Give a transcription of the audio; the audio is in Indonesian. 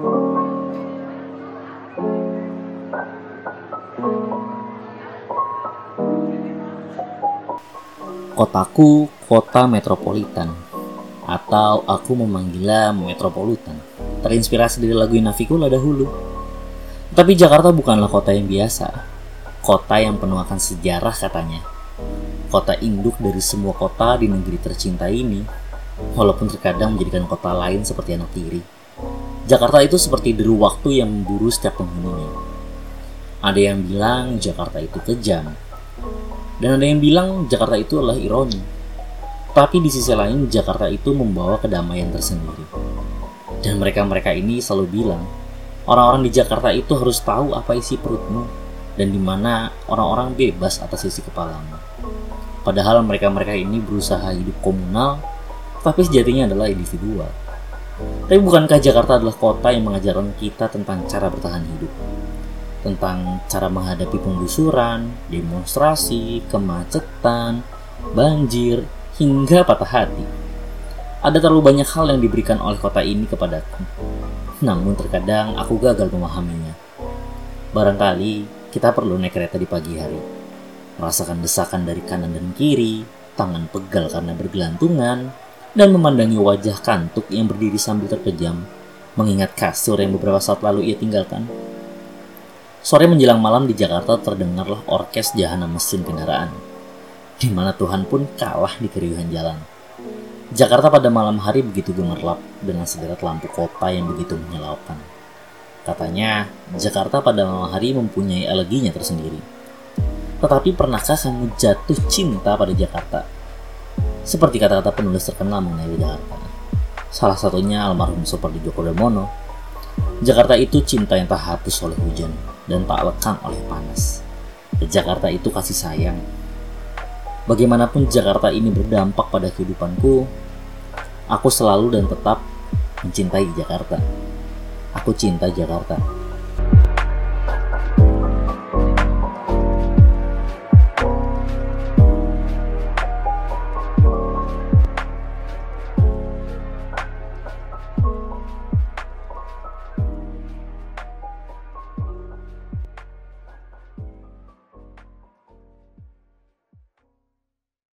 Kotaku kota metropolitan atau aku memanggilnya metropolitan. Terinspirasi dari lagu Inafikula dahulu. Tapi Jakarta bukanlah kota yang biasa. Kota yang penuh akan sejarah katanya. Kota induk dari semua kota di negeri tercinta ini, walaupun terkadang menjadikan kota lain seperti anak tiri. Jakarta itu seperti deru waktu yang memburu setiap penghuninya. Ada yang bilang Jakarta itu kejam, dan ada yang bilang Jakarta itu adalah ironi. Tapi di sisi lain Jakarta itu membawa kedamaian tersendiri. Dan mereka-mereka ini selalu bilang, orang-orang di Jakarta itu harus tahu apa isi perutmu dan di mana orang-orang bebas atas isi kepalamu. Padahal mereka-mereka ini berusaha hidup komunal, tapi sejatinya adalah individual. Tapi bukankah Jakarta adalah kota yang mengajarkan kita tentang cara bertahan hidup? Tentang cara menghadapi penggusuran, demonstrasi, kemacetan, banjir, hingga patah hati. Ada terlalu banyak hal yang diberikan oleh kota ini kepadaku. Namun terkadang aku gagal memahaminya. Barangkali kita perlu naik kereta di pagi hari. Merasakan desakan dari kanan dan kiri, tangan pegal karena bergelantungan, dan memandangi wajah kantuk yang berdiri sambil terpejam, mengingat kasur yang beberapa saat lalu ia tinggalkan. Sore menjelang malam di Jakarta terdengarlah orkes jahana mesin kendaraan di mana Tuhan pun kalah di keriuhan jalan. Jakarta pada malam hari begitu gemerlap dengan sederet lampu kota yang begitu menyilaukan. Katanya, Jakarta pada malam hari mempunyai eleginya tersendiri. Tetapi pernahkah kamu jatuh cinta pada Jakarta? Seperti kata-kata penulis terkenal mengenai Jakarta. Salah satunya almarhum Soepardi Djoko Damono. Jakarta itu cinta yang tak hapus oleh hujan dan tak lekang oleh panas. Jakarta itu kasih sayang Bagaimanapun Jakarta ini berdampak pada kehidupanku, aku selalu dan tetap mencintai Jakarta. Aku cinta Jakarta.